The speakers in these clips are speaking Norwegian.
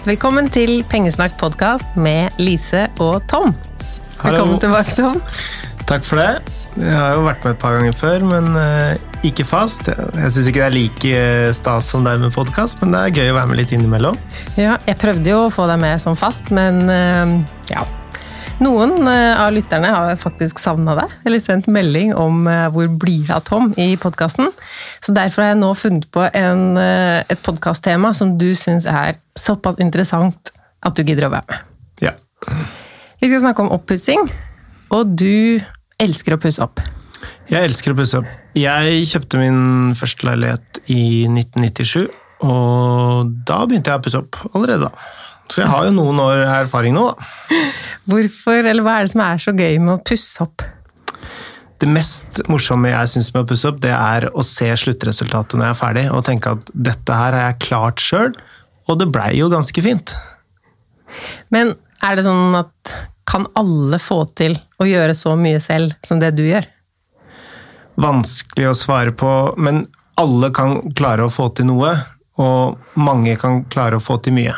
Velkommen til Pengesnakk podkast med Lise og Tom. Velkommen Hallo. tilbake, Tom. Takk for det. Jeg har jo vært med et par ganger før, men eh, ikke fast. Jeg syns ikke det er like eh, stas som deg med podkast, men det er gøy å være med litt innimellom. Ja, jeg prøvde jo å få deg med som fast, men eh, ja. Noen eh, av lytterne har faktisk savna deg, eller sendt melding om eh, hvor blir av Tom i podkasten. Så derfor har jeg nå funnet på en, eh, et podkasttema som du syns er såpass interessant at du gidder å være med. Ja. Vi skal snakke om oppussing, og du elsker å pusse opp. Jeg elsker å pusse opp. Jeg kjøpte min første leilighet i 1997, og da begynte jeg å pusse opp allerede da. Så jeg har jo noen år erfaring nå, da. Hvorfor, eller hva er det som er så gøy med å pusse opp? Det mest morsomme jeg syns med å pusse opp, det er å se sluttresultatet når jeg er ferdig, og tenke at dette her har jeg klart sjøl, og det blei jo ganske fint. Men er det sånn at kan alle få til å gjøre så mye selv som det du gjør? vanskelig å svare på, men alle kan klare å få til noe, og mange kan klare å få til mye.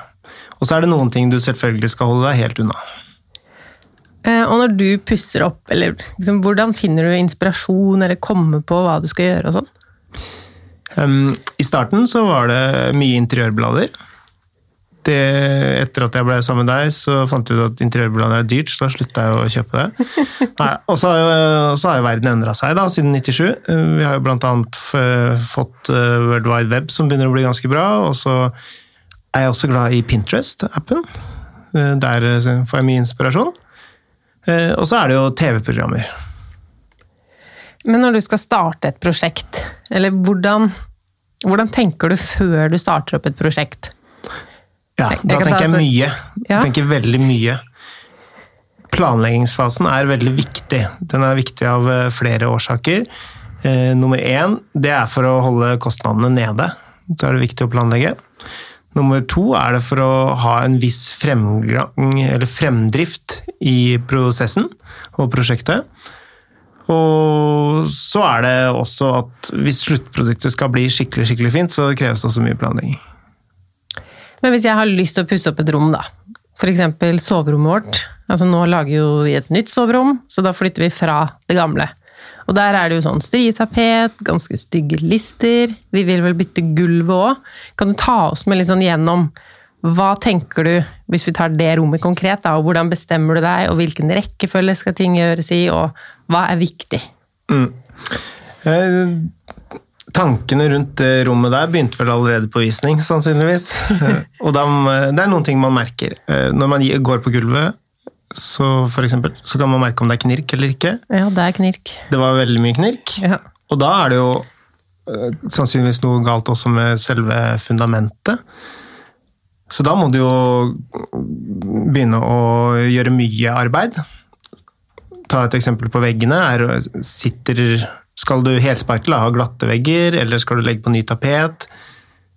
Og så er det noen ting du selvfølgelig skal holde deg helt unna. Eh, Og når du pusser opp, eller liksom, hvordan finner du inspirasjon eller kommer på hva du skal gjøre og sånn? Um, I starten så var det mye interiørblader. Det, etter at jeg ble sammen med deg, så fant jeg ut at interiørblader er dyrt, så da slutta jeg å kjøpe det. Og så har jo, verden endra seg da, siden 97. Uh, Vi har jo annet fått uh, World Wide Web, som begynner å bli ganske bra. Og så er jeg også glad i Pinterest-appen. Uh, Der uh, får jeg mye inspirasjon. Uh, Og så er det jo TV-programmer. Men når du skal starte et prosjekt, eller hvordan, hvordan tenker du før du starter opp et prosjekt? Ja, Jeg- da tenker jeg mye. Ja. Jeg tenker veldig mye. Planleggingsfasen er veldig viktig. Den er viktig av eh, flere årsaker. Eh, nummer én, det er for å holde kostnadene nede. Så er det viktig å planlegge. Nummer to er det for å ha en viss fremgang, eller fremdrift i prosessen og prosjektet. Og så er det også at hvis sluttproduktet skal bli skikkelig skikkelig fint, så kreves det også mye planlegging. Men hvis jeg har lyst til å pusse opp et rom, da. Eksempel soverommet vårt. Altså nå lager jo vi et nytt soverom, så da flytter vi fra det gamle. Og der er det jo sånn stritapet, ganske stygge lister. Vi vil vel bytte gulvet òg. Kan du ta oss med litt sånn gjennom hva tenker du, hvis vi tar det rommet konkret, da, og hvordan bestemmer du deg, og hvilken rekkefølge skal ting gjøres i, og hva er viktig? Eh, Tankene rundt det rommet der begynte vel allerede på visning, sannsynligvis. Eh, Og de, det er noen ting man merker. Eh, Når man går på gulvet, så, for eksempel, så kan man merke om det er knirk eller ikke. Ja, det er knirk. Det var veldig mye knirk. Ja. Og da er det jo eh, sannsynligvis noe galt også med selve fundamentet. Så da må du jo begynne å gjøre mye arbeid. Ta et eksempel på veggene. Er, sitter, skal du helsparkle, ha glatte vegger, eller skal du legge på ny tapet?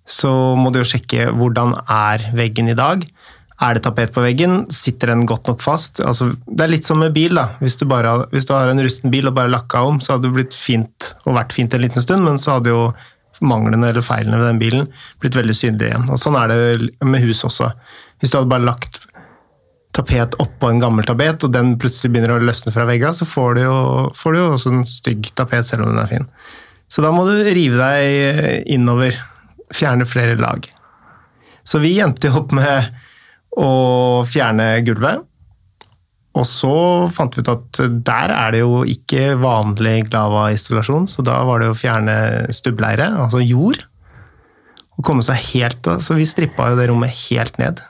Så må du jo sjekke hvordan er veggen i dag. Er det tapet på veggen? Sitter den godt nok fast? Altså, det er litt som med bil. da. Hvis du, bare, hvis du har en rusten bil og bare lakka om, så hadde det blitt fint og vært fint en liten stund, men så hadde jo manglene eller feilene ved den bilen blitt veldig synlige igjen. Og Sånn er det med hus også. Hvis du hadde bare lagt tapet oppå en gammel tapet, og den plutselig begynner å løsne fra veggene, så får du, jo, får du jo også en stygg tapet, selv om den er fin. Så da må du rive deg innover. Fjerne flere lag. Så vi endte jo opp med å fjerne gulvet. Og så fant vi ut at der er det jo ikke vanlig glava-isolasjon, så da var det å fjerne stubbleire, altså jord. Og komme seg helt Så vi strippa jo det rommet helt ned.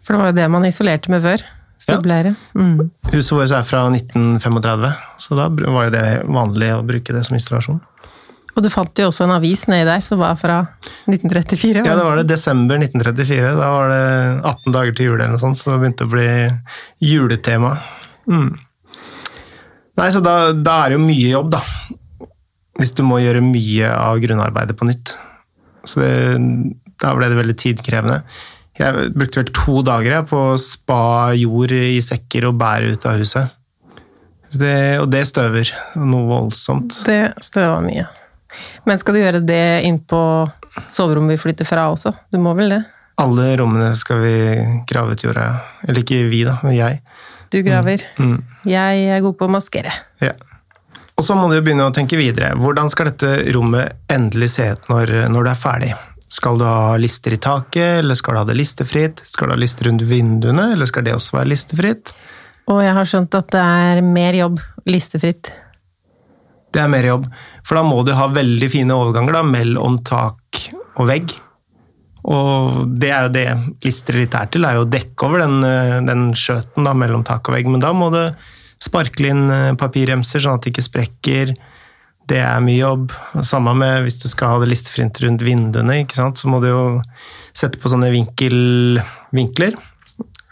For det var jo det man isolerte med før. Stubbleire. Mm. Huset vårt er fra 1935, så da var jo det vanlig å bruke det som installasjon. Og du fant jo også en avis nedi der som var fra 1934. Ja, da var det desember 1934. Da var det 18 dager til jul eller noe sånt, så det begynte å bli juletema. Mm. Nei, så da, da er det jo mye jobb, da. Hvis du må gjøre mye av grunnarbeidet på nytt. Så det, da ble det veldig tidkrevende. Jeg brukte vel to dager på å spa jord i sekker og bære ut av huset. Det, og det støver noe voldsomt. Det støver mye. Men skal du gjøre det inn på soverommet vi flytter fra også? Du må vel det? Alle rommene skal vi grave ut jorda. Eller ikke vi, da, men jeg. Du graver. Mm. Jeg er god på å maskere. Ja. Og så må du begynne å tenke videre. Hvordan skal dette rommet endelig se ut når, når det er ferdig? Skal du ha lister i taket, eller skal du ha det listefritt? Skal du ha lister rundt vinduene, eller skal det også være listefritt? Og jeg har skjønt at det er mer jobb listefritt. Det er mer jobb, for da må du ha veldig fine overganger da, mellom tak og vegg. Og det er jo det lister litt er til, er jo å dekke over den, eh, den skjøten da, mellom tak og vegg. Men da må du sparkle inn eh, papirremser sånn at det ikke sprekker. Det er mye jobb. Samme med hvis du skal ha det listefrint rundt vinduene, så må du jo sette på sånne vinkel, vinkler,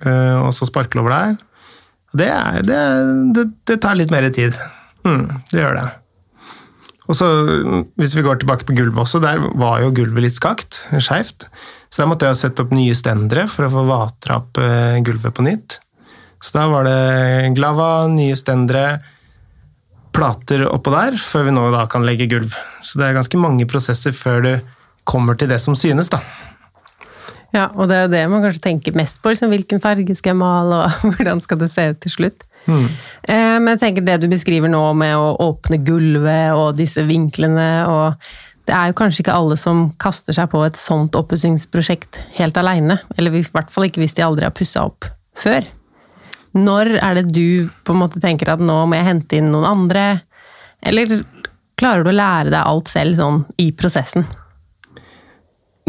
eh, og så sparkle over der. Det, er, det, det, det tar litt mer tid. Mm, det gjør det. Og så, Hvis vi går tilbake på gulvet også, der var jo gulvet litt skakt, skeivt. Så der måtte jeg sette opp nye stendere for å få vatra opp eh, gulvet på nytt. Så da var det glava, nye stendere, plater oppå der, før vi nå da kan legge gulv. Så det er ganske mange prosesser før du kommer til det som synes, da. Ja, og det er jo det man kanskje tenker mest på. Liksom, hvilken farge skal jeg male, og hvordan skal det se ut til slutt? Mm. Men jeg tenker det du beskriver nå med å åpne gulvet og disse vinklene og Det er jo kanskje ikke alle som kaster seg på et sånt oppussingsprosjekt helt aleine. Eller i hvert fall ikke hvis de aldri har pussa opp før. Når er det du på en måte tenker at nå må jeg hente inn noen andre? Eller klarer du å lære deg alt selv sånn i prosessen?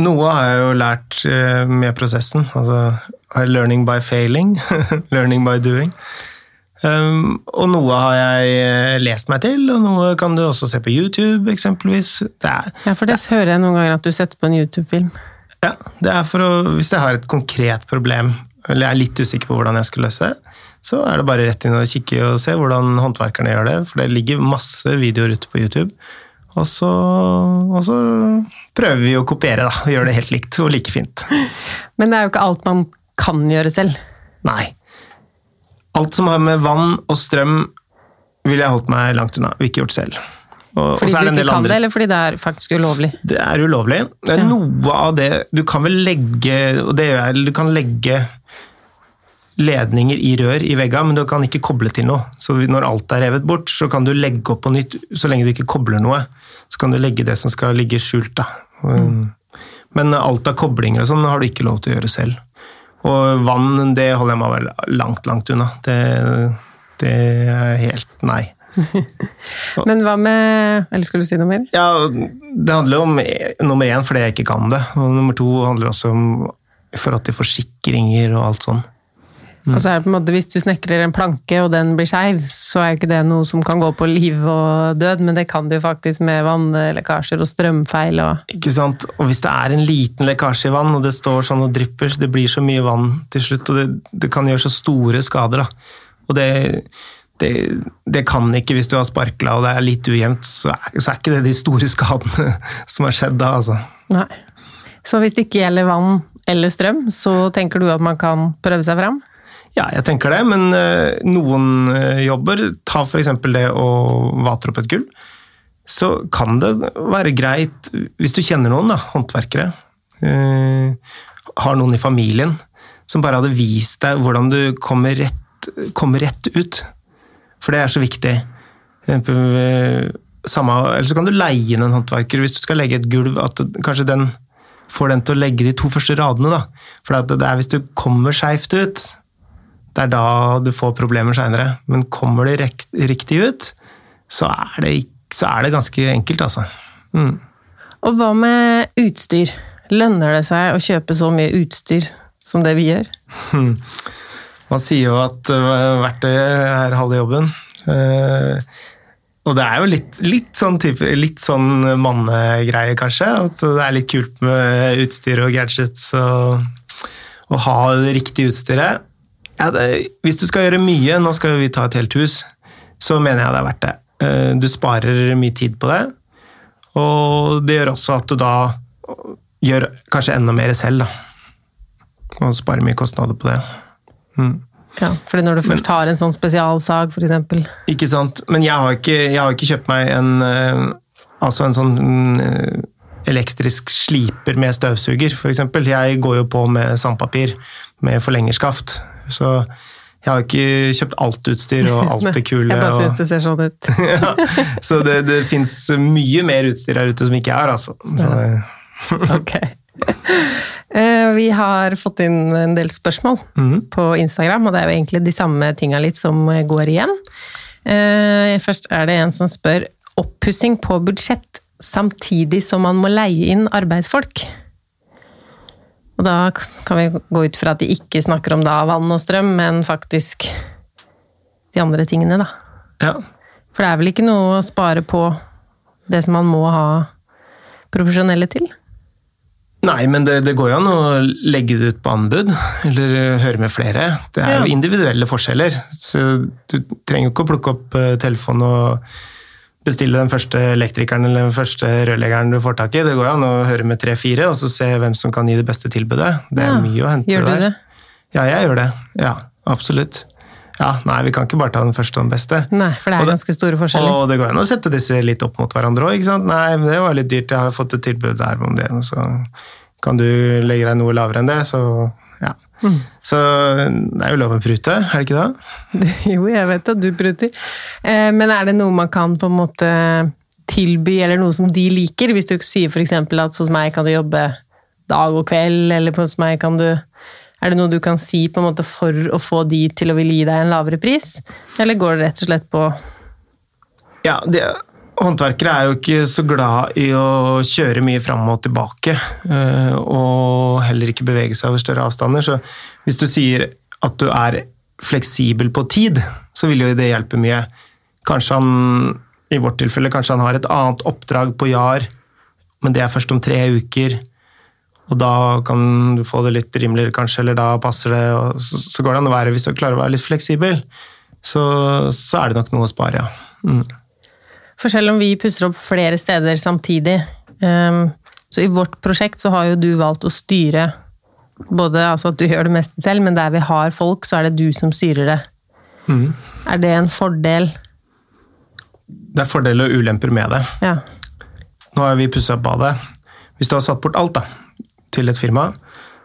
Noe har jeg jo lært eh, med prosessen. Altså learning by failing. learning by doing. Um, og noe har jeg eh, lest meg til, og noe kan du også se på YouTube, eksempelvis. Det er, Ja, for det hører jeg noen ganger at du setter på en YouTube-film. ja, det er for å, hvis jeg har et konkret problem, eller jeg er litt usikker på hvordan jeg skal løse det, så er det bare rett inn og kikke og se hvordan håndverkerne gjør det, for det ligger masse videoer ute på YouTube. Og så, og så prøver vi å kopiere, da. Gjøre det helt likt og like fint. Men det er jo ikke alt man kan gjøre selv. Nei. Alt som har med vann og strøm, ville jeg holdt meg langt unna og ikke gjort selv. Og, Fordi du ikke kan andre- det, eller fordi det er faktisk ulovlig? Det er ulovlig. Det er Ja. Noe av det Du kan vel legge og det gjør jeg, Du kan legge ledninger i rør i vegga, men du kan ikke koble til noe. Så når alt er revet bort, så kan du legge opp på nytt. Så lenge du ikke kobler noe, så kan du legge det som skal ligge skjult. da. Mm. Men alt av koblinger og sånn har du ikke lov til å gjøre selv. Og vann, det holder jeg meg vel langt, langt unna. Det, det er helt nei. Men hva med Eller skulle du si noe mer? Ja, det handler om eh, nummer én fordi jeg ikke kan det. Og nummer to handler også om i forhold til forsikringer og alt sånn. Og så er det på en måte, Hvis du snekrer en planke og den blir skeiv, så er jo ikke det noe som kan gå på liv og død, men det kan det jo faktisk med vannlekkasjer og strømfeil og Ikke sant? Og hvis det er en liten lekkasje i vann, og det står sånn og drypper, det blir så mye vann til slutt, og det, det kan gjøre så store skader. da. Og det, det, det kan ikke hvis du har sparkla og det er litt ujevnt, så er, så er ikke det de store skadene som har skjedd da, altså. Nei. Så hvis det ikke gjelder vann eller strøm, så tenker du at man kan prøve seg fram? Ja, jeg tenker det, men eh, noen eh, jobber, ta f.eks. det å vatre opp et gulv, så kan det være greit, hvis du kjenner noen, da, håndverkere, uh, har noen i familien, som bare hadde vist deg hvordan du kommer rett, kommer rett ut. For det er så viktig. Samme, eller så kan du leie inn en håndverker hvis du skal legge et gulv, at kanskje den får den til å legge de to første radene. Da. For det er hvis du kommer skeivt ut, det er da du får problemer seinere. Men kommer det riktig ut, så er, det, så er det ganske enkelt, altså. Mm. Og hva med utstyr? Lønner det seg å kjøpe så mye utstyr som det vi gjør? Man sier jo at verktøyet er halve jobben. Eh, og det er jo litt, litt sånn, type, litt sånn mannegreie, kanskje. At det er litt kult med utstyr og gadgets og å ha det riktige utstyret. Ja, det, hvis du skal gjøre mye, nå skal vi ta et helt hus, så mener jeg det er verdt det. Eh, Du sparer mye tid på det, og det gjør også at du da gjør kanskje enda mer selv, da. Og sparer mye kostnader på det. Mm. Ja, fordi når du først har en sånn spesialsag, eksempel. Ikke sant. Men jeg har ikke, jeg har ikke kjøpt meg en, eh, altså en sånn eh, elektrisk sliper med støvsuger, f.eks. Jeg går jo på med sandpapir med forlengerskaft. Så jeg har ikke kjøpt alt utstyr og alt det kule. Jeg bare syns det ser sånn ut. ja, så det, det fins mye mer utstyr her ute som ikke har, altså. Så, Ok. Eh, Vi har fått inn en del spørsmål mm. på Instagram, og det er jo egentlig de samme tinga litt som går igjen. Eh, Først er det en som spør oppussing på budsjett samtidig som man må leie inn arbeidsfolk. Og da kan vi gå ut fra at de ikke snakker om da vann og strøm, men faktisk de andre tingene, da. ja. For det er vel ikke noe å spare på det som man må ha profesjonelle til? Nei, men det, det går jo an å legge det ut på anbud, eller høre med flere. Det er Ja. jo individuelle forskjeller, så du trenger jo ikke å plukke opp eh, telefonen og bestille den første elektrikeren eller den første rørleggeren du får tak i. Det går an å høre med tre-fire, og så se hvem som kan gi det beste tilbudet. Det er Ja. mye å hente Gjør du der. det? Ja, jeg gjør det. Ja, absolutt. Ja, nei, vi kan ikke bare ta den første og den beste. Nei, for det er det- ganske store forskjeller. Og det går an å sette disse litt opp mot hverandre òg, ikke sant. Nei, det var litt dyrt, jeg har fått et tilbud der om det, og så kan du legge deg noe lavere enn det, så ja. Mm. Så det er jo lov å prute, er det ikke det? Jo, jeg vet at du pruter. Eh, Men er det noe man kan på en måte tilby, eller noe som de liker? Hvis du sier f.eks. at hos meg kan du jobbe dag og kveld, eller hos meg kan du Er det noe du kan si på en måte for å få de til å ville gi deg en lavere pris? Eller går det rett og slett på Ja, det, håndverkere er jo ikke så glad i å kjøre mye fram og tilbake, eh, og heller ikke bevege seg over større avstander. Så hvis du sier at du er fleksibel på tid, så vil jo det hjelpe mye. Kanskje han, i vårt tilfelle, kanskje han har et annet oppdrag på JAR, men det er først om tre uker. Og da kan du få det litt rimeligere, kanskje, eller da passer det. Og så, går det an å være, hvis du klarer å være litt fleksibel, så, så er det nok noe å spare, ja. Mm. For selv om vi pusser opp flere steder samtidig, ehm, så i vårt prosjekt så har jo du valgt å styre både altså at du gjør det meste selv, men der vi har folk, så er det du som styrer det. Mm. Er det en fordel? Det er fordeler og ulemper med det. Ja. Nå har vi pussa opp badet. Hvis du har satt bort alt da, til et firma,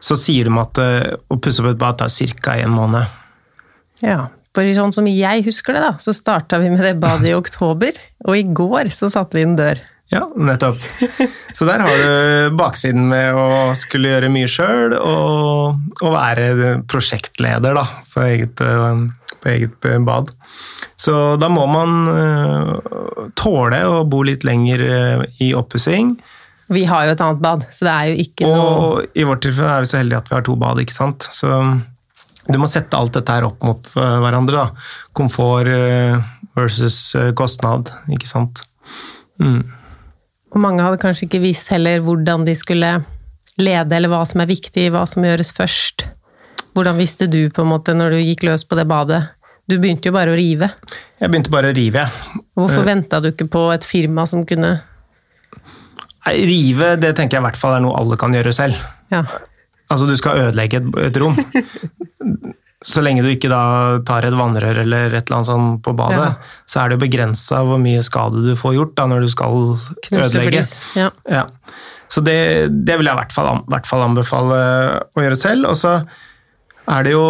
så sier de at eh, å pusse opp et bad tar ca. en måned. ja. For sånn som jeg husker det, da, så starta vi med det badet i oktober, og i går så satte vi inn dør. Ja, nettopp. Så der har du baksiden med å skulle gjøre mye sjøl, og, og være prosjektleder da, for eget, eh, på eget eh, bad. Så da må man eh, tåle å bo litt lenger i oppussing. Vi har jo et annet bad, så det er jo ikke noe Og i vårt tilfelle er vi så heldige at vi har to bad, ikke sant. Så du må sette alt dette her opp mot eh, hverandre. da. Komfort eh, versus eh, kostnad, ikke sant. Mm. Og mange hadde kanskje ikke visst heller hvordan de skulle lede, eller hva som er viktig, hva som gjøres først. Hvordan visste du på en måte når du gikk løs på det badet? Du begynte jo bare å rive. Jeg begynte bare å rive, jeg. Hvorfor venta du ikke på et firma som kunne Nei, Rive det tenker jeg i hvert fall er noe alle kan gjøre selv. Ja. Altså, du skal ødelegge et, et rom. Så lenge du ikke da tar et vannrør eller et eller annet sånt på badet, Ja. så er det begrensa hvor mye skade du får gjort da når du skal Knuse ødelegge. Ja. Ja. Så det, det vil jeg i hvert fall, i hvert fall anbefale å gjøre selv. Og så er det jo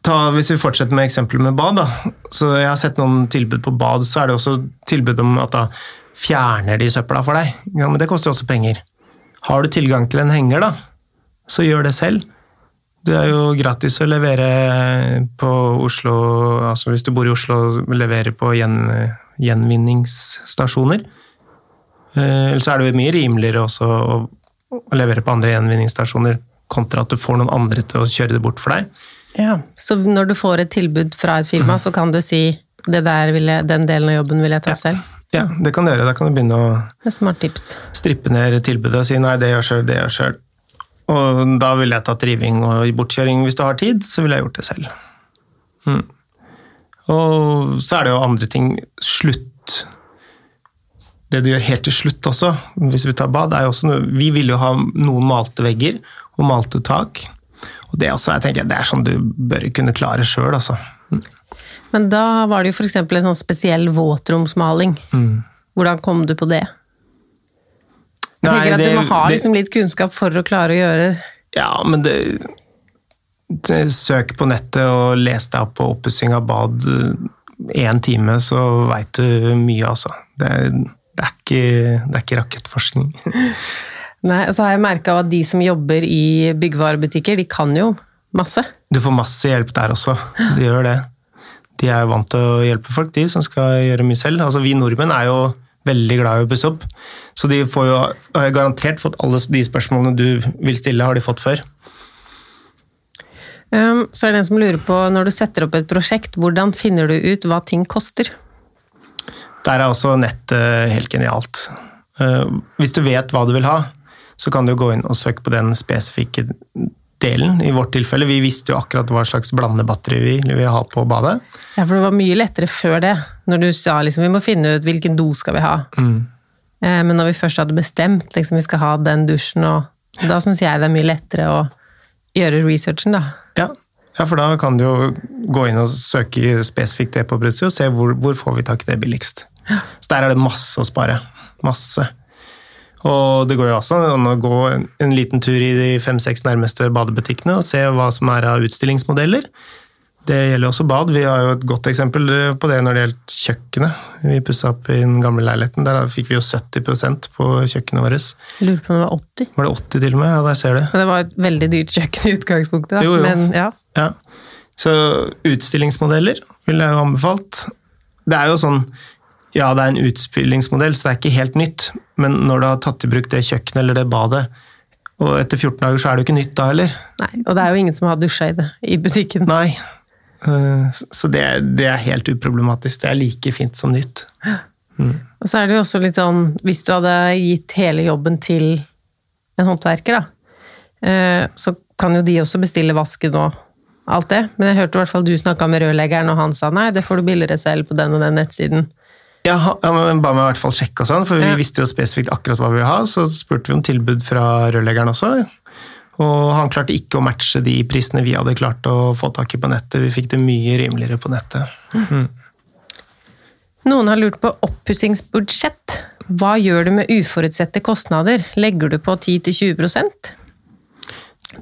ta, Hvis vi fortsetter med eksempelet med bad, da. Så jeg har sett noen tilbud på bad, så er det også tilbud om at da fjerner de søpla for deg. Ja, men det koster også penger. Har du tilgang til en henger, da, så gjør det selv. Det er jo gratis å levere på Oslo altså Hvis du bor i Oslo, levere på gjen, gjenvinningsstasjoner. Eh, Eller så er det jo mye rimeligere også å å levere på andre gjenvinningsstasjoner kontra at du får noen andre til å kjøre det bort for deg. Ja. Så når du får et tilbud fra et firma, så kan du si det der jeg, den delen av jobben vil jeg ta selv. Ja, det kan du gjøre. Da kan du begynne å Det smart tips. strippe ned tilbudet og si nei, det gjør sjøl, det gjør sjøl. Og da ville jeg tatt riving og bortkjøring hvis du har tid, så ville jeg gjort det selv. Mm. Og så er det jo andre ting. Slutt. Det du gjør helt til slutt også, hvis vi tar bad, er jo også noe Vi vil jo ha noen malte vegger og malte tak. Og det også, jeg tenker, det er sånn du bør kunne klare sjøl, altså. Men da var det jo f.eks. en sånn spesiell våtromsmaling. Mm. Hvordan kom du på det? Jeg Nei, tenker at det- du må ha det- liksom litt kunnskap for å klare å gjøre Ja, men det, det Søk på nettet og les deg opp på oppussing av bad én time, så veit du mye, altså. Det, det, er ikke, det er ikke rakettforskning. Nei, og så har jeg merka at de som jobber i byggevarebutikker, de kan jo masse. Du får masse hjelp der også. De gjør det. De er jo vant til å hjelpe folk, de som skal gjøre mye selv. Altså, vi nordmenn er jo veldig glad i å pusse opp, så de får jo har garantert fått alle de spørsmålene du vil stille, har de fått før. Um, så er det en som lurer på, når du setter opp et prosjekt, hvordan finner du ut hva ting koster? Der er også nettet helt genialt. Uh, Hvis du vet hva du vil ha, så kan du gå inn og søke på den spesifikke delen. I vårt tilfelle, vi visste jo akkurat hva slags blandebatteri vi ville ha på badet. Ja, for det var mye lettere før det, når du sa liksom vi må finne ut hvilken do skal vi ha. Eh, Men når vi først hadde bestemt liksom vi skal ha den dusjen, og da syns jeg det er mye lettere å gjøre researchen, da. Ja. ja, for da kan du jo gå inn og søke spesifikt det på brutto og se hvor, hvor får vi tak i det billigst. Så der er det masse å spare. Masse. Og det går jo også an å gå en, en liten tur i de fem-seks nærmeste badebutikkene og se hva som er av utstillingsmodeller. Det gjelder også bad. Vi har jo et godt eksempel på det når det gjelder kjøkkenet. Vi pussa opp i den gamle leiligheten. Der fikk vi jo 70% på kjøkkenet vårt. Lurer på om det var 80. Var det 80 til og med? Ja, der ser du. Men det var et veldig dyrt kjøkken i utgangspunktet, da. Jo, jo. Men ja. Ja. Så utstillingsmodeller ville jeg jo anbefalt. Det er jo sånn Ja, det er en utstillingsmodell, så det er ikke helt nytt. Men når du har tatt i bruk det kjøkkenet eller det badet, og etter 14 dager så er det jo ikke nytt da heller. Nei, og det er jo ingen som har dusja i det i butikken. Nei. Eh, Så det, det er helt uproblematisk. Det er like fint som nytt. Og så er det jo også litt sånn, hvis du hadde gitt hele jobben til en håndverker, da, eh, så kan jo de også bestille vasken og alt det. Men jeg hørte i hvert fall du snakka med rørleggeren, og han sa nei, det får du billigere selv på den og den nettsiden. Ja, han ba meg i hvert fall sjekke og sånn, for vi Ja. visste jo spesifikt akkurat hva vi ville ha. Så spurte vi om tilbud fra rørleggeren også. Og han klarte ikke å matche de prisene vi hadde klart å få tak i på nettet. Vi fikk det mye rimeligere på nettet. Noen har lurt på oppussingsbudsjett. Hva gjør du med uforutsette kostnader? Legger du på 10-20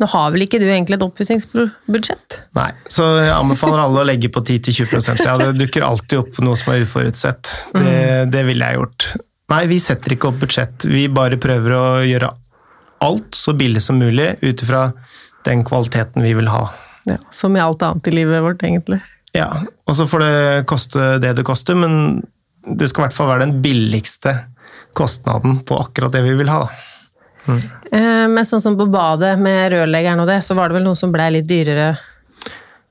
Nå har vel ikke du egentlig et oppussingsbudsjett? Nei, så jeg anbefaler alle å legge på 10-20 Ja, det dukker alltid opp noe som er uforutsett. Det, det ville jeg gjort. Nei, vi setter ikke opp budsjett. Vi bare prøver å gjøre alt så billig som mulig ut ifra den kvaliteten vi vil ha. Ja, som i alt annet i livet vårt, egentlig. Ja, og så får det koste det det koster, men det skal i hvert fall være den billigste kostnaden på akkurat det vi vil ha. da. Eh, Men sånn som på badet med rørleggeren og det, så var det vel noe som blei litt dyrere.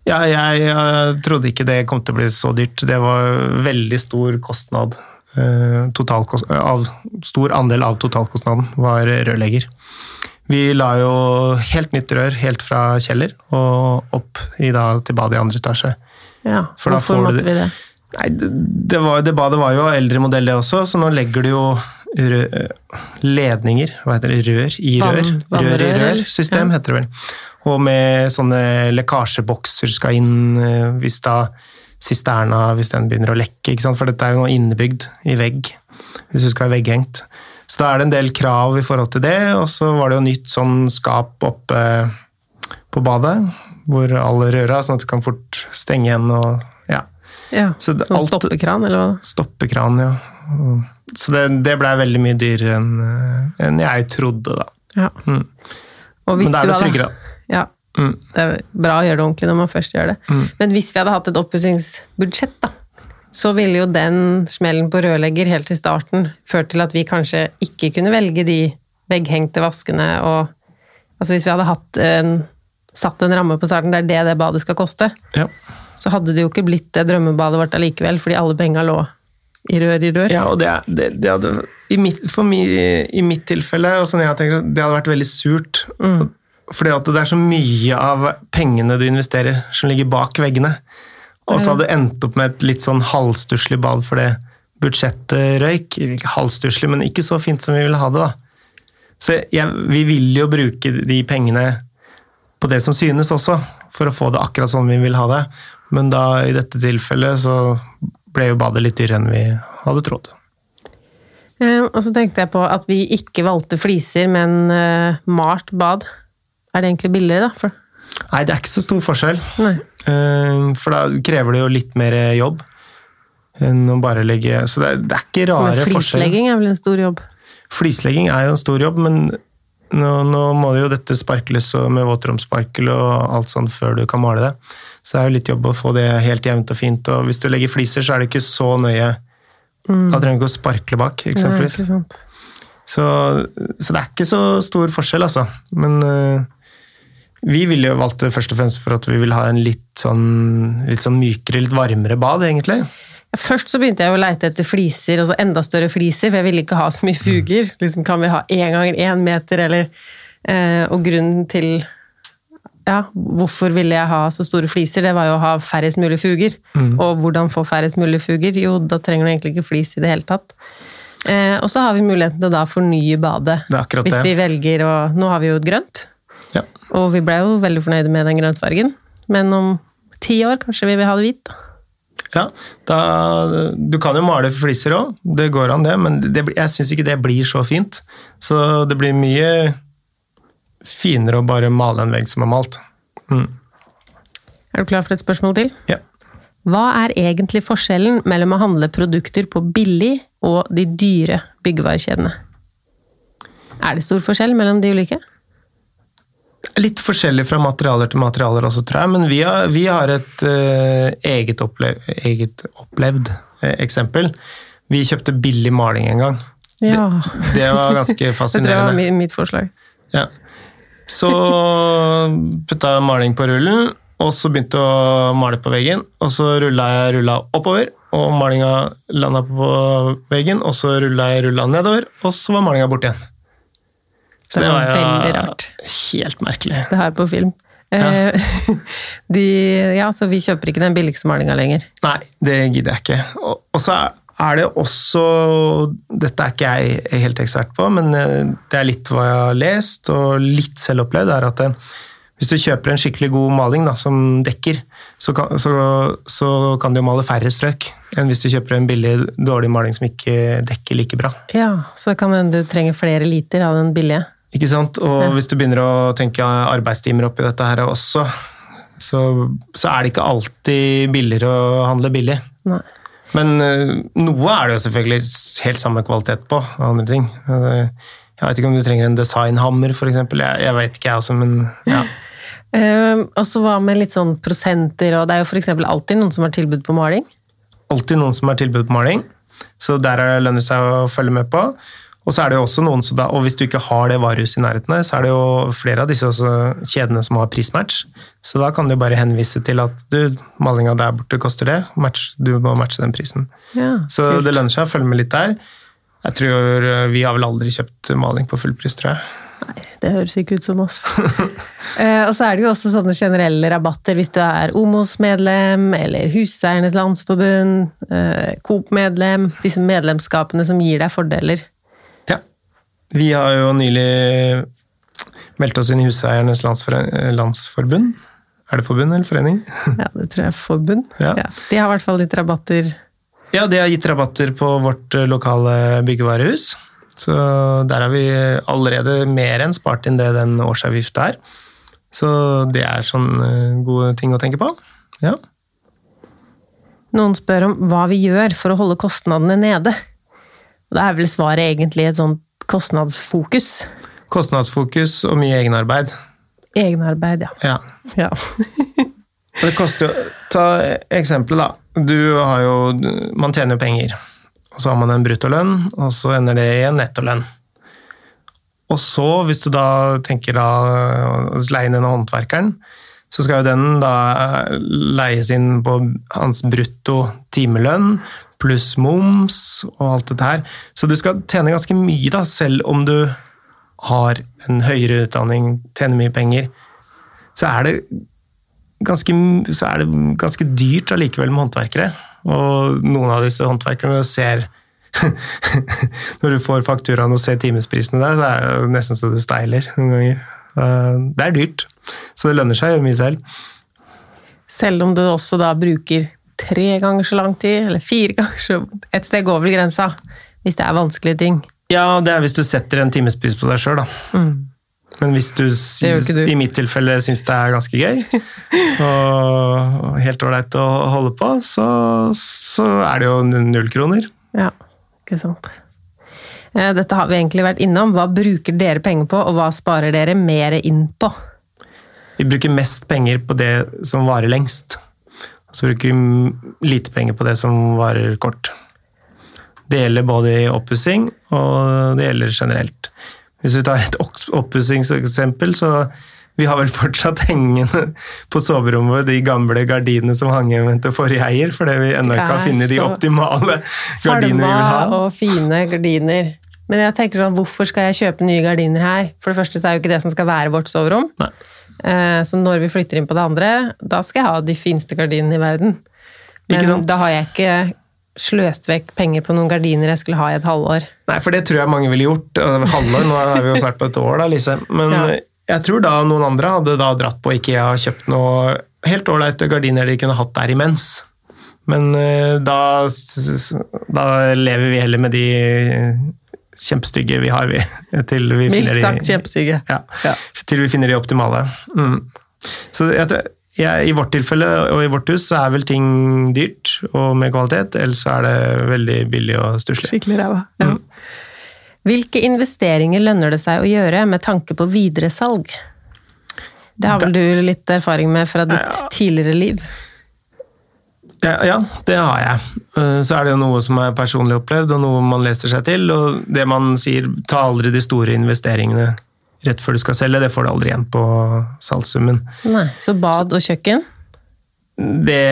Ja, jeg, jeg trodde ikke det kom til å bli så dyrt. Det var veldig stor kostnad. Eh, totalkost, av, stor andel av totalkostnaden var rørlegger. Vi la jo helt nytt rør helt fra kjeller og opp i, da, til badet i andre etasje. Ja, For hvorfor måtte det- vi det? Nei, det, var, det badet var jo eldre modell det også, så nå legger du jo ledninger, hva heter det, rør i rør? Rør i rør-system ja. heter det vel. Og med sånne lekkasjebokser skal inn eh, hvis da sisterna hvis den begynner å lekke, for dette er jo noe innebygd i vegg, hvis du skal ha vegghengt. Så da er det en del krav i forhold til det, og så var det jo nytt sånn skap oppe på badet, hvor alle røra, sånn at du kan fort stenge igjen og ja. Ja, sånn alt- stoppekran, eller hva? Stoppekran, ja. Så det, det blei veldig mye dyrere enn en jeg trodde, da. Ja. Mm. Men da er det tryggere. Ja, Mm. det er bra å gjøre det ordentlig når man først gjør det. Men hvis vi hadde hatt et oppussingsbudsjett, da, så ville jo den smellen på rørlegger helt i starten ført til at vi kanskje ikke kunne velge de vegghengte vaskene og Altså hvis vi hadde hatt en, satt en ramme på starten, det er det det badet skal koste, Ja. så hadde det jo ikke blitt det drømmebadet vårt allikevel, fordi alle penga lå i rør i rør. ja, og det, det, det hadde i mitt, mi, i mitt tilfelle, og sånn jeg tenker, det hadde vært veldig surt. Fordi at det er så mye av pengene du investerer, som ligger bak veggene. Og så hadde det endt opp med et litt sånn halvstusslig bad fordi budsjettet røyk. Halvstusslig, men ikke så fint som vi ville ha det, da. Så jeg, vi vil jo bruke de pengene på det som synes også, for å få det akkurat sånn vi vil ha det. Men da i dette tilfellet så ble jo badet litt dyrere enn vi hadde trodd. Eh, og så tenkte jeg på at vi ikke valgte fliser, men eh, malt bad. Er det egentlig billigere, da? For, Nei, det er ikke så stor forskjell. nei. Eh, For da krever det jo litt mer jobb enn å bare legge Så det er, det er ikke rare forskjeller. flislegging er vel en stor jobb? Flislegging er jo en stor jobb, men nå, nå må jo dette sparkles med våtromsparkel og alt sånt før du kan male det. Så det er jo litt jobb å få det helt jevnt og fint. Og hvis du legger fliser, så er det ikke så nøye. Da trenger du ikke å sparkle bak, eksempelvis. Ja. Så, så det er ikke så stor forskjell, altså. Men uh, vi ville jo valgt det først og fremst for at vi vil ha en litt sånn, litt sånn mykere, litt varmere bad, egentlig. Først så begynte jeg å leite etter fliser, og så enda større fliser, for jeg ville ikke ha så mye fuger. Liksom, kan vi ha én ganger én meter, eller eh, Og grunnen til ja, hvorfor ville jeg ha så store fliser? Det var jo å ha færrest mulig fuger. Og hvordan få færrest mulig fuger? Jo, da trenger du egentlig ikke flis i det hele tatt. Eh, og så har vi muligheten til å da fornye badet. Hvis det. vi velger å Nå har vi jo et grønt, Ja. og vi ble jo veldig fornøyde med den grøntfargen. Men om ti år kanskje vi vil ha det hvit. da. Ja, da, du kan jo male fliser òg, det går an det, men det, jeg syns ikke det blir så fint. Så det blir mye finere å bare male en vegg som er malt. Mm. Er du klar for et spørsmål til? Ja. Hva er egentlig forskjellen mellom å handle produkter på billig og de dyre byggevarekjedene? Er det stor forskjell mellom de ulike? Litt forskjellig fra materialer til materialer også, tror jeg, men vi har, vi har et uh, eget, opple eget opplevd uh, eksempel. Vi kjøpte billig maling en gang. Ja. Det var ganske fascinerende. Det tror jeg var mitt forslag. Ja. Så putta jeg maling på rullen, og så begynte jeg å male på veggen. Og så rulla jeg rulla oppover, og malinga landa på veggen. Og så rulla jeg rulla nedover, og så var malinga borte igjen. Så Det var veldig rart. helt merkelig. Det har jeg på film. Ja. De, ja, så vi kjøper ikke den billigste malinga lenger. Nei, det gidder jeg ikke. Og, og så er det også Dette er ikke jeg helt ekspert på, men eh, det er litt hva jeg har lest, og litt selv opplevd, er at eh, hvis du kjøper en skikkelig god maling da, som dekker, så kan, så, så kan du jo male færre strøk enn hvis du kjøper en billig, dårlig maling som ikke dekker like bra. Ja, Så kan hende du trenger flere liter av den billige. Ikke sant? Og hvis du begynner å tenke arbeidstimer oppi dette her også, så, så er det ikke alltid billigere å handle billig. Nei. Men eh, noe er det jo selvfølgelig helt samme kvalitet på, og andre ting. Jeg vet ikke om du trenger en designhammer, eksempel. Jeg, jeg vet ikke, jeg altså, men ja. Uh, og så hva med litt sånn prosenter, og det er jo eksempel alltid noen som har tilbud på maling. Alltid noen som har tilbud på maling, så der er det lønner seg å følge med på. Og så er det jo også noen da, og hvis du ikke har det varehuset i nærheten, der, så er det jo flere av disse kjedene som har prismatch. Så da kan du bare henvise til at du, malinga der borte koster det, match, du må matche den prisen. Ja, Så det lønner seg å følge med litt der. Jeg tror eh, Vi har vel aldri kjøpt maling på fullpris, tror jeg. Nei, Det høres ikke ut som oss. uh, og så er det jo også sånne generelle rabatter hvis du er OMOS-medlem, eller Huseiernes Landsforbund, uh, Coop-medlem. Disse medlemskapene som gir deg fordeler. Ja. Vi har jo nylig meldt oss inn i Huseiernes landsforbund. Er det forbund eller forening? Ja, det tror jeg er forbund. Ja. De har i hvert fall litt rabatter. Ja, de har gitt rabatter på vårt eh, lokale byggevarehus. Så der har vi allerede mer enn spart inn det den årsavgifta er. Så det er sånne gode ting å tenke på. Ja. Noen spør om hva vi gjør for å holde kostnadene nede. Og da er vel svaret egentlig et sånt kostnadsfokus. Kostnadsfokus og mye egenarbeid. Egenarbeid, ja. Ja. ja. Det koster jo Ta eksempelet, da. Du har jo Man tjener jo penger. Og så har man en bruttolønn, og så ender det i en nettolønn. Og så, hvis du da tenker da å leie inn denne håndverkeren, så skal jo den da leies inn på hans brutto timelønn, pluss moms og alt dette her. Så du skal tjene ganske mye, da, selv om du har en høyere utdanning, tjener mye penger. Så er det ganske, så er det ganske dyrt allikevel med håndverkere. Og noen av disse håndverkerne ser Når du får fakturaen og ser timesprisene der, så er det nesten så du steiler noen ganger. Eh, Det er dyrt, så det lønner seg å gjøre mye selv. Selv om du også da bruker tre ganger så lang tid, eller fire ganger så Et sted går vel grensa. Hvis det er vanskelige ting. Ja, det er hvis du setter en timespris på deg sjøl, da. Men hvis du, synes, du. i mitt tilfelle syns det er ganske gøy, og helt ålreit å holde på, så, så er det jo null kroner. Ja, ikke sant. Eh, Dette har vi egentlig vært innom. Hva bruker dere penger på, og hva sparer dere mer inn på? Vi bruker mest penger på det som varer lengst. Så bruker vi lite penger på det som varer kort. Det gjelder både i oppussing, og det gjelder generelt. Hvis vi tar et oppussingseksempel, så vi har vel fortsatt hengende på soverommet de gamle gardinene som hang igjen til forrige eier, fordi vi ennå ikke har funnet de optimale gardinene vi vil ha. Falma og fine gardiner. Men jeg tenker sånn, hvorfor skal jeg kjøpe nye gardiner her? For det første så er jo ikke det som skal være vårt soverom. Eh, Så når vi flytter inn på det andre, da skal jeg ha de fineste gardinene i verden. Men da har jeg ikke sløst vekk penger på noen gardiner jeg skulle ha i et halvår. Nei, for det tror jeg mange ville gjort. Halvår, nå er vi jo snart på et år, da, Lise. Men Ja. jeg tror da noen andre hadde da dratt på IKEA og kjøpt noe helt ålreite gardiner de kunne hatt der imens. Men eh, da, da lever vi heller med de kjempestygge vi har, vi. Til vi Mildt finner de- kjempestygge. Ja, Ja. til vi finner de optimale. Mm. Så jeg, jeg, I vårt tilfelle og i vårt hus så er vel ting dyrt og med kvalitet, ellers så er det veldig billig og stusslig. Skikkelig ræva. Ja. Hvilke investeringer lønner det seg å gjøre med tanke på videresalg? Det har vel du litt erfaring med fra ditt tidligere liv? Ja, ja, det har jeg. Eh, Så er det jo noe som er personlig opplevd, og noe man leser seg til. Og det man sier, ta aldri de store investeringene rett før du skal selge, det får du aldri igjen på salgssummen. Nei. Så bad og kjøkken? Det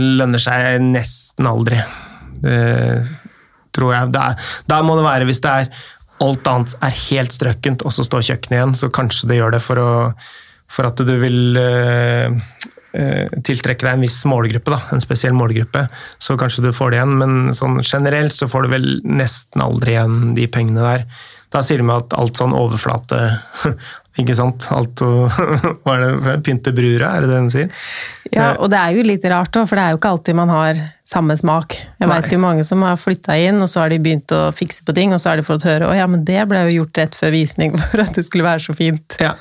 lønner seg nesten aldri. Det tror jeg. Da må det være hvis det er alt annet er helt strøkkent, og så står kjøkkenet igjen, så kanskje det gjør det for, å, for at du vil eh, tiltrekke deg en viss målgruppe, da, en spesiell målgruppe. Så kanskje du får det igjen, men sånn generelt så får du vel nesten aldri igjen de pengene der. Da sier de at alt sånn overflate Ikke sant? Alt og, Hva er det? Pynte brura, er det det hun sier? Ja, og det er jo litt rart òg, for det er jo ikke alltid man har samme smak. Jeg veit jo mange som har flytta inn, og så har de begynt å fikse på ting, og så har de fått høre å ja, men det ble jo gjort rett før visning for at det skulle være så fint. Ja,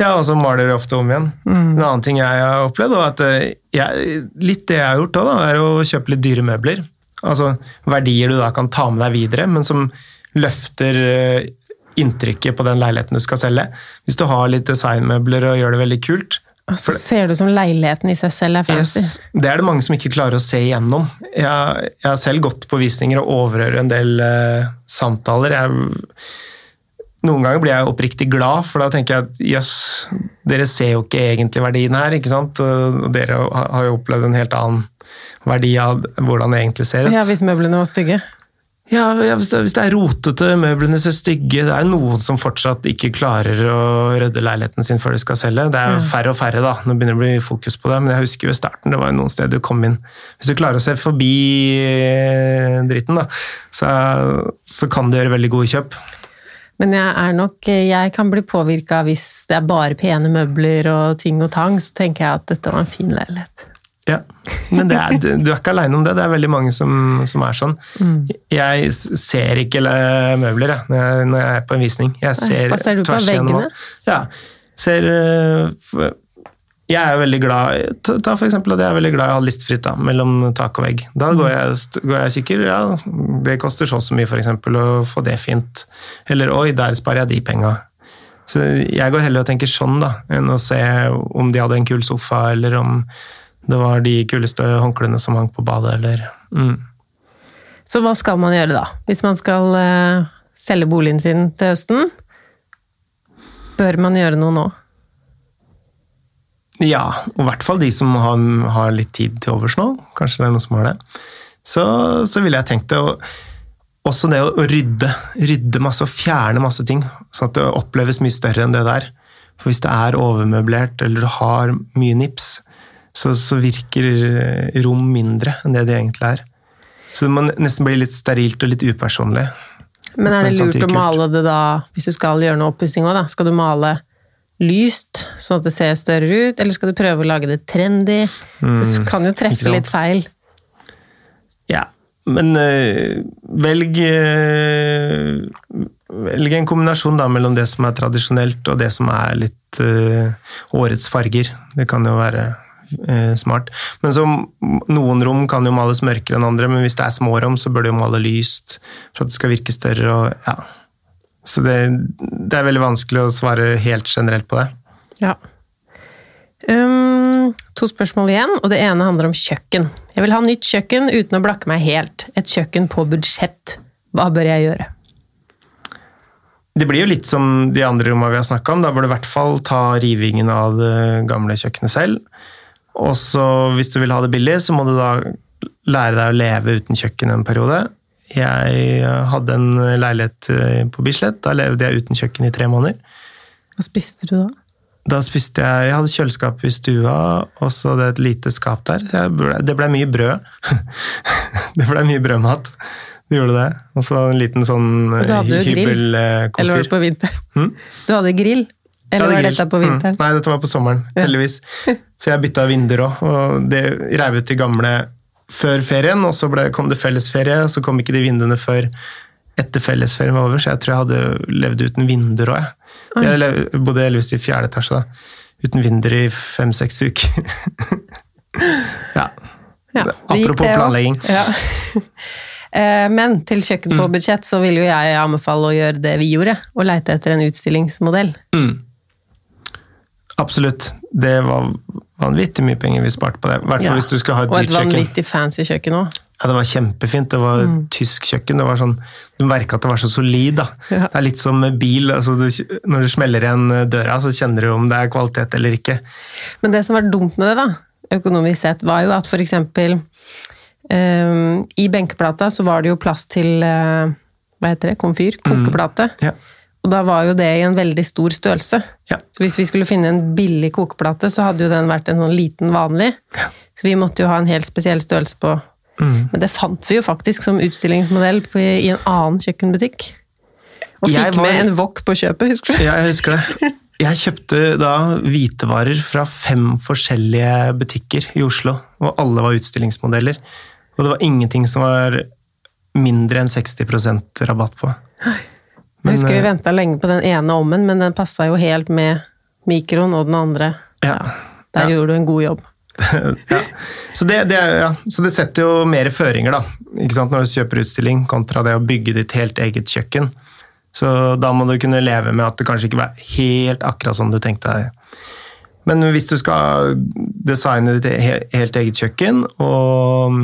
ja og så maler de ofte om igjen. En annen ting jeg har opplevd, og at eh, jeg, litt det jeg har gjort òg, er å kjøpe litt dyre møbler. Altså verdier du da kan ta med deg videre, men som løfter eh, inntrykket på den leiligheten du skal selge. Hvis du har litt designmøbler og gjør det veldig kult, så ser det ut som leiligheten i seg selv er fancy. Yes, det er det mange som ikke klarer å se igjennom. Jeg, jeg har selv gått på visninger og overhører en del uh, samtaler. Jeg, noen ganger blir jeg oppriktig glad, for da tenker jeg at jøss, dere ser jo ikke egentlig verdien her, ikke sant? Og dere har har jo opplevd en helt annen verdi av hvordan det egentlig ser ut. Ja, hvis møblene var stygge. Ja, hvis, det, hvis det er rotete, møblene ser stygge, det er noen som fortsatt ikke klarer å rydde leiligheten sin før de skal selge. Det er jo færre og færre, da. Nå begynner det å bli fokus på det, men jeg husker ved starten, det var jo noen steder du kom inn Hvis du klarer å se forbi eh, dritten, da, så, så kan du gjøre veldig gode kjøp. Men jeg er nok Jeg kan bli påvirka hvis det er bare pene møbler og ting og tang, så tenker jeg at dette var en fin leilighet. Ja, Men det er, du er ikke aleine om det. Det er veldig mange som, som er sånn. Jeg ser ikke møbler jeg, når, jeg, når jeg er på en visning. Jeg ser hva ser du på? Veggene? Ja. Ser eh, Jeg er veldig glad Ta ta for eksempel at jeg er veldig glad i å ha listfritt da, mellom tak og vegg. Da går jeg, st- går jeg og kikker. Ja, det koster så og så mye, for eksempel, å få det fint. Eller oi, der sparer jeg de penga. Så jeg går heller og tenker sånn, da, enn å se om de hadde en kul sofa, eller om det var de kuleste håndklærne som hang på badet, eller mm. Så hva skal man gjøre da? Hvis man skal uh, selge boligen sin til høsten, bør man gjøre noe nå? Ja, og i hvert fall de som har, har litt tid til overs nå. Kanskje det er noen som har det. Så, så ville jeg tenkt det. Og også det å rydde. Rydde masse og fjerne masse ting, sånn at det oppleves mye større enn det der. For hvis det er overmøblert, eller du har mye nips, så, så virker rom mindre enn det det egentlig er. Så det må nesten bli litt sterilt og litt upersonlig. Men er det lurt å male det da, hvis du skal gjøre noe oppussing òg, da? Skal du male lyst, sånn at det ser større ut, eller skal du prøve å lage det trendy? Det kan jo Mm, treffe litt feil. Ja, men øh, velg øh, Velg en kombinasjon da, mellom det som er tradisjonelt og det som er litt øh, årets farger. Det kan jo være eh, smart. Men så, noen rom kan jo males mørkere enn andre, men hvis det er små rom, så bør det jo male lyst for at det skal virke større. Og, ja. Så det, det er veldig vanskelig å svare helt generelt på det. Ja. Um, to spørsmål igjen, og det ene handler om kjøkken. Jeg vil ha nytt kjøkken uten å blakke meg helt. Et kjøkken på budsjett. Hva bør jeg gjøre? Det blir jo litt som de andre rommene vi har snakka om. Da bør du i hvert fall ta rivingen av det gamle kjøkkenet selv. Og så hvis du vil ha det billig, så må du da lære deg å leve uten kjøkken en periode. Jeg hadde en leilighet eh, på Bislett. Da levde jeg uten kjøkken i tre måneder. Hva spiste du da? Da spiste jeg Jeg hadde kjøleskap i stua, og så hadde jeg et lite skap der. Ble, det ble mye brød. det ble mye brødmat. Det gjorde det. Og så en liten sånn hybelkomfyr. Eller var det på vinteren? Hmm? Du hadde grill? Eller ja, det var dette på vinteren? Mm. Nei, dette var på sommeren, heldigvis. For jeg bytta vinduer òg, og det reiv ut de gamle før ferien, og så ble, kom det fellesferie, så kom ikke de vinduene før etter fellesferien var over, så jeg tror jeg hadde levd uten vinduer òg, jeg. Jeg lev, bodde heldigvis i fjerde etasje da, uten vinduer i fem-seks uker. ja. Ja, apropos det planlegging. Ja. Eh, Men til kjøkken Mm. på budsjett så vil jo jeg anbefale å gjøre det vi gjorde, og leite etter en utstillingsmodell. Mm. Absolutt. Det var vanvittig mye penger vi sparte på det. Hvert Ja. hvis du skal ha et Og et vanvittig fancy kjøkken òg. Ja, det var kjempefint. Det var Mm. tysk kjøkken. Det var sånn, du merka at det var så solid. da. Ja. Det er litt som bil. Altså, du, når du smeller igjen døra, så kjenner du om det er kvalitet eller ikke. Men det som var dumt med det, da, økonomisk sett, var jo at for eksempel eh, I benkeplata så var det jo plass til uh, hva heter det, komfyr, kokeplate. Ja. Og da var jo det i en veldig stor størrelse. Ja. Så hvis vi skulle finne en billig kokeplate, så hadde jo den vært en sånn liten vanlig. Så vi måtte jo ha en helt spesiell størrelse på. Mm. Men det fant vi jo faktisk som utstillingsmodell i en annen kjøkkenbutikk. Og fikk var- med en wok på kjøpet, husker du? Ja, jeg husker det. Jeg kjøpte da hvitevarer fra fem forskjellige butikker i Oslo, og alle var utstillingsmodeller. Og det var ingenting som var mindre enn 60% rabatt på. Jeg husker vi eh, venta lenge på den ene ommen, men den passa jo helt med mikroen og den andre. Ja. Der Ja. gjorde du en god jobb. ja. Så, det, det, ja. så det setter jo mer føringer, da. Ikke sant? Når du kjøper utstilling, kontra det å bygge ditt helt eget kjøkken. Så da må du kunne leve med at det kanskje ikke ble helt akkurat som du tenkte deg. Men hvis du skal designe ditt helt eget kjøkken og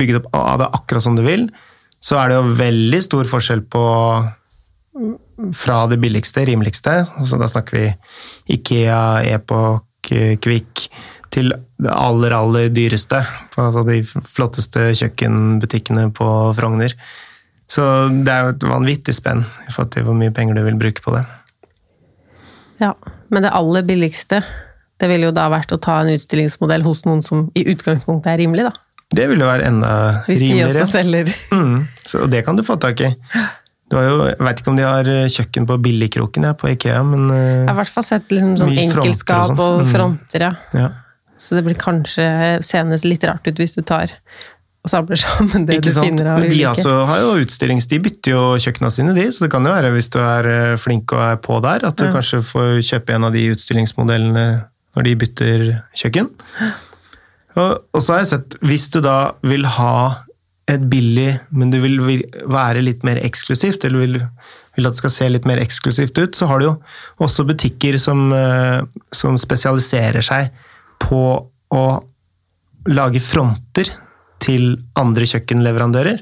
bygge det opp av det akkurat som du vil, så er det jo veldig stor forskjell på fra det billigste, rimeligste, altså da snakker vi Ikea, Epoch, Kvikk, til det aller, aller dyreste. på Altså de flotteste kjøkkenbutikkene på Frogner. Så det er jo et vanvittig spenn i forhold til hvor mye penger du vil bruke på det. Ja, Men det aller billigste, det ville jo da vært å ta en utstillingsmodell hos noen som i utgangspunktet er rimelig, da. Det ville jo være enda rimeligere. Hvis de rimeligere. også selger. Mm, så det kan du få tak i. Du har jo, jeg vet ikke om de har kjøkken på Billigkroken ja, på Ikea, men Jeg eh, har i hvert fall sett liksom sånn enkeltskap og sånn. og Mm. fronter, ja. ja. Så det blir kanskje senest litt rart ut hvis du tar og samler sammen det Ikke du sant? finner av ulike. de altså har jo utstillings... De bytter jo kjøkkena sine, de. Så det kan jo være, hvis du er eh, flink og er på der, at du Ja. kanskje får kjøpe en av de utstillingsmodellene når de bytter kjøkken. Og, og så har jeg sett, hvis du da vil ha et billig, men du vil være litt mer eksklusivt, eller vil, vil at det skal se litt mer eksklusivt ut, så har du jo også butikker som, eh, som spesialiserer seg på å lage fronter til andre kjøkkenleverandører.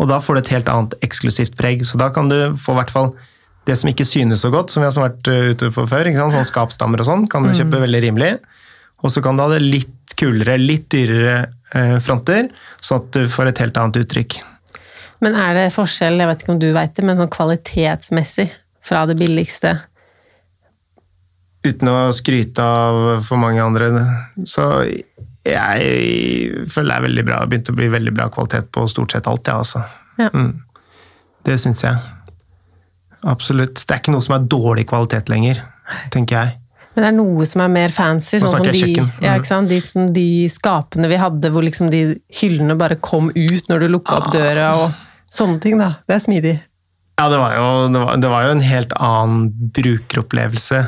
Og da får du et helt annet eksklusivt preg. Så da kan du få i hvert fall det som ikke synes så godt, som vi har vært eh, ute på før, sånn skapstammer og sånn, kan du kjøpe veldig rimelig. Og så kan du ha det litt kulere, litt dyrere eh, fronter, sånn at du får et helt annet uttrykk. Men er det forskjell, jeg vet ikke om du vet det, men sånn kvalitetsmessig fra det billigste? Uten å skryte av for mange andre, så jeg føler det er veldig bra. Det har begynt å bli veldig bra kvalitet på stort sett alt, ja, altså. Ja. Mm. Det syns jeg. Absolutt. Det er ikke noe som er dårlig kvalitet lenger, tenker jeg. Men det er noe som er mer fancy, sånn som de, ja, Mm. De, som, de skapene vi hadde, hvor liksom de hyllene bare kom ut når du lukka Ah. opp døra, og sånne ting, da. Det er smidig. Ja, det var, jo, det, var, det var jo en helt annen brukeropplevelse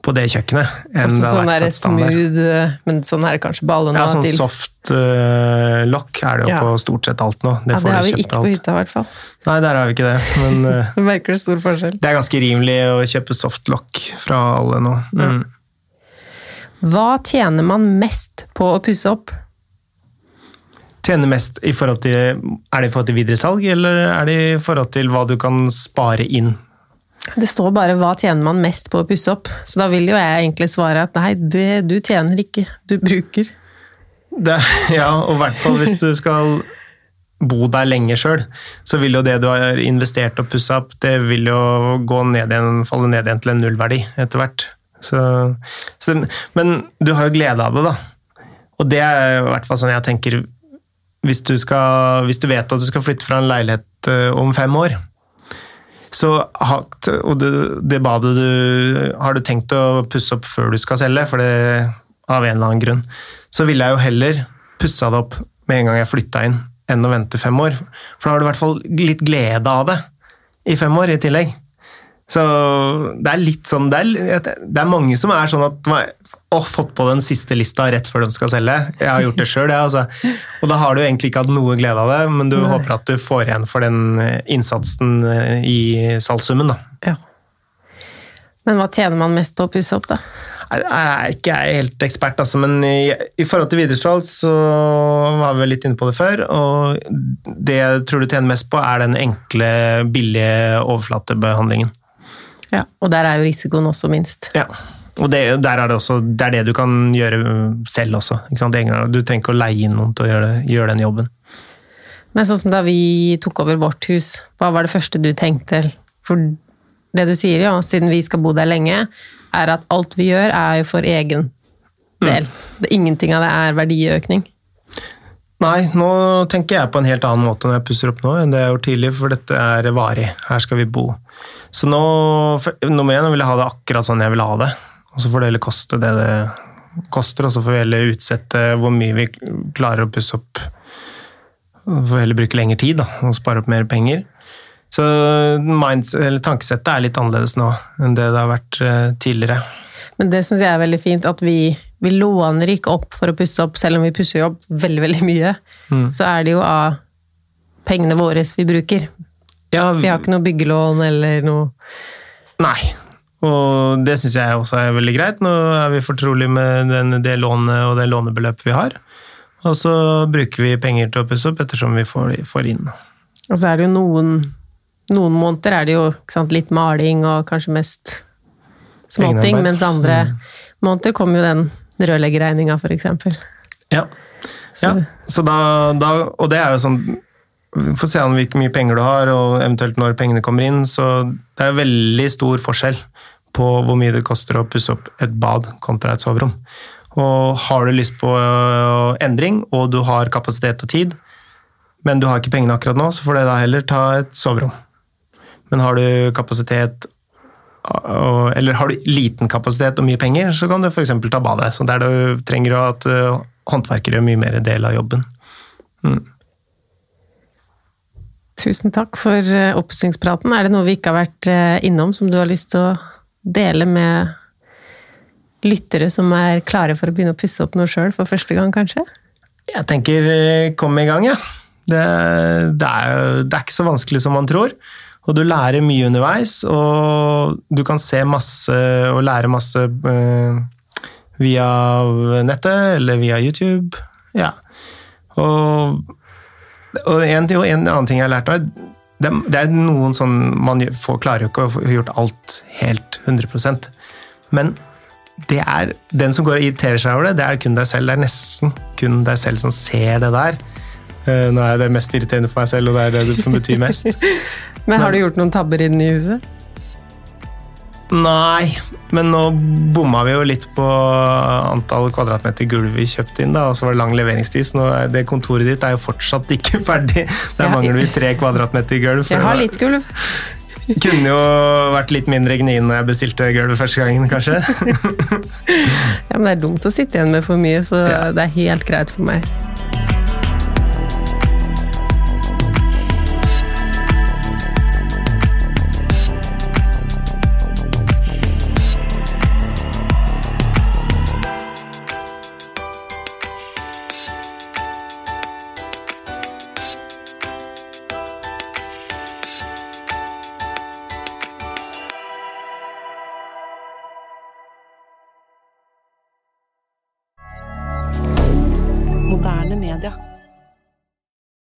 på det kjøkkenet enn Også det sånn der smooth eh, Men sånn er det kanskje på alle nå. Ja, sånn til. soft uh, lock er det jo Ja. på stort sett alt nå. Det ja, får det har vi ikke ikke på hytta, i hvert fall. Nei, der har vi ikke det. Men uh, Du merker det stor forskjell. det er ganske rimelig å kjøpe soft lock fra alle nå. Mm. Hva tjener man mest på å pusse opp? Tjener mest i forhold til Er det i forhold til videresalg, eller er det i forhold til hva du kan spare inn? Det står bare 'hva tjener man mest på å pusse opp', så da vil jo jeg egentlig svare at nei, det, du tjener ikke, du bruker. Det, ja, og i hvert fall hvis du skal bo der lenge sjøl, så vil jo det du har investert og pussa opp, det vil jo gå ned igjen, falle ned igjen til en nullverdi etter hvert. Så, så, men du har jo glede av det, da. Og det er i hvert fall sånn jeg tenker hvis du, skal, hvis du vet at du skal flytte fra en leilighet eh, om fem år, så det, det badet du Har du tenkt å pusse opp før du skal selge, for det, av en eller annen grunn, så ville jeg jo heller pussa det opp med en gang jeg flytta inn, enn å vente fem år. For da har du i hvert fall litt glede av det i fem år i tillegg. Så det er litt sånn Det er, det er mange som er sånn at har fått på den siste lista rett før de skal selge. Jeg har gjort det sjøl, jeg. Altså. Og da har du egentlig ikke hatt noe glede av det, men du Nei. håper at du får igjen for den eh, innsatsen eh, i salgssummen, da. Ja. Men hva tjener man mest på å pusse opp, da? Jeg er ikke jeg helt ekspert, altså, men i, i forhold til videresalg så var vi litt inne på det før, og det jeg tror du tjener mest på, er den enkle, billige overflatebehandlingen. Ja. Og der er jo risikoen også minst. Ja. Og det, der er det, også, det er det du kan gjøre selv også. Du trenger ikke å leie inn noen til å gjøre, gjøre den jobben. Men sånn som da vi tok over vårt hus, hva var det første du tenkte? For det du sier, ja, siden vi skal bo der lenge, er at alt vi gjør er jo for egen del. Mm. ingenting av det er verdiøkning. Nei, nå tenker jeg på en helt annen måte når jeg pusser opp nå enn det jeg har gjort tidligere, for dette er varig. Her skal vi bo. Så nå, for, nummer én, jeg ha det akkurat sånn jeg vil ha det. Og så får det heller koste det det koster, og så får vi heller utsette hvor mye vi klarer å pusse opp. Vi får heller bruke lengre tid da, og spare opp mer penger. Så mindset, tankesettet er litt annerledes nå enn det det har vært eh, tidligere. Men det syns jeg er veldig fint, at vi, vi låner ikke opp for å pusse opp, selv om vi pusser opp veldig, veldig mye. Så er det jo av pengene våre vi bruker. Ja, Vi har ikke noe byggelån eller noe Nei, og det syns jeg også er veldig greit. Nå er vi fortrolig med den, det lånet og det lånebeløpet vi har. Og så bruker vi penger til å pusse opp ettersom vi får, får inn. Og så er det jo noen Noen måneder er det jo sant, litt maling og kanskje mest småting, mens andre måneder kommer jo den rørleggerregninga, eksempel. Ja. ja. Så da, da, og det er jo sånn Vi får se an hvor mye penger du har, og eventuelt når pengene kommer inn. Så det er veldig stor forskjell på hvor mye det koster å pusse opp et bad kontra et soverom. Og har du lyst på øh, endring, og du har kapasitet og tid, men du har ikke pengene akkurat nå, så får du da heller ta et soverom. Men har du kapasitet eller har du liten kapasitet og mye penger, så kan du f.eks. ta badet. Så der du trenger at øh, håndverkere gjør mye mer del av jobben. Tusen takk for eh, oppussingspraten. Er det noe vi ikke har vært eh, innom som du har lyst til å dele med lyttere som er klare for å begynne å pusse opp noe sjøl for første gang, kanskje? Jeg tenker kom i gang, ja. Det, det, er, det er ikke så vanskelig som man tror. Og du lærer mye underveis, og du kan se masse og lære masse øh, via nettet eller via YouTube. Ja. Og, og en, en annen ting jeg har lært av det, det er noen sånn Man får, klarer jo ikke å få gjort alt helt 100% Men det er den som går og irriterer seg over det, det er kun deg selv. Det er nesten kun deg selv som ser det der. Eh, Nå er det mest irriterende for meg selv, og det er det som betyr mest. Men har du gjort noen tabber i huset? Nei, men nå bomma vi jo litt på antall kvadratmeter gulv vi kjøpte inn, da, og så var det lang leveringstid, så det kontoret ditt er jo fortsatt ikke ferdig. Der Ja. mangler vi tre kvadratmeter gulv. Jeg har litt gulv. Kunne jo vært litt mindre gnien når jeg bestilte gulvet første gangen, kanskje. Ja, men det er dumt å sitte igjen med for mye, så det er helt greit for meg.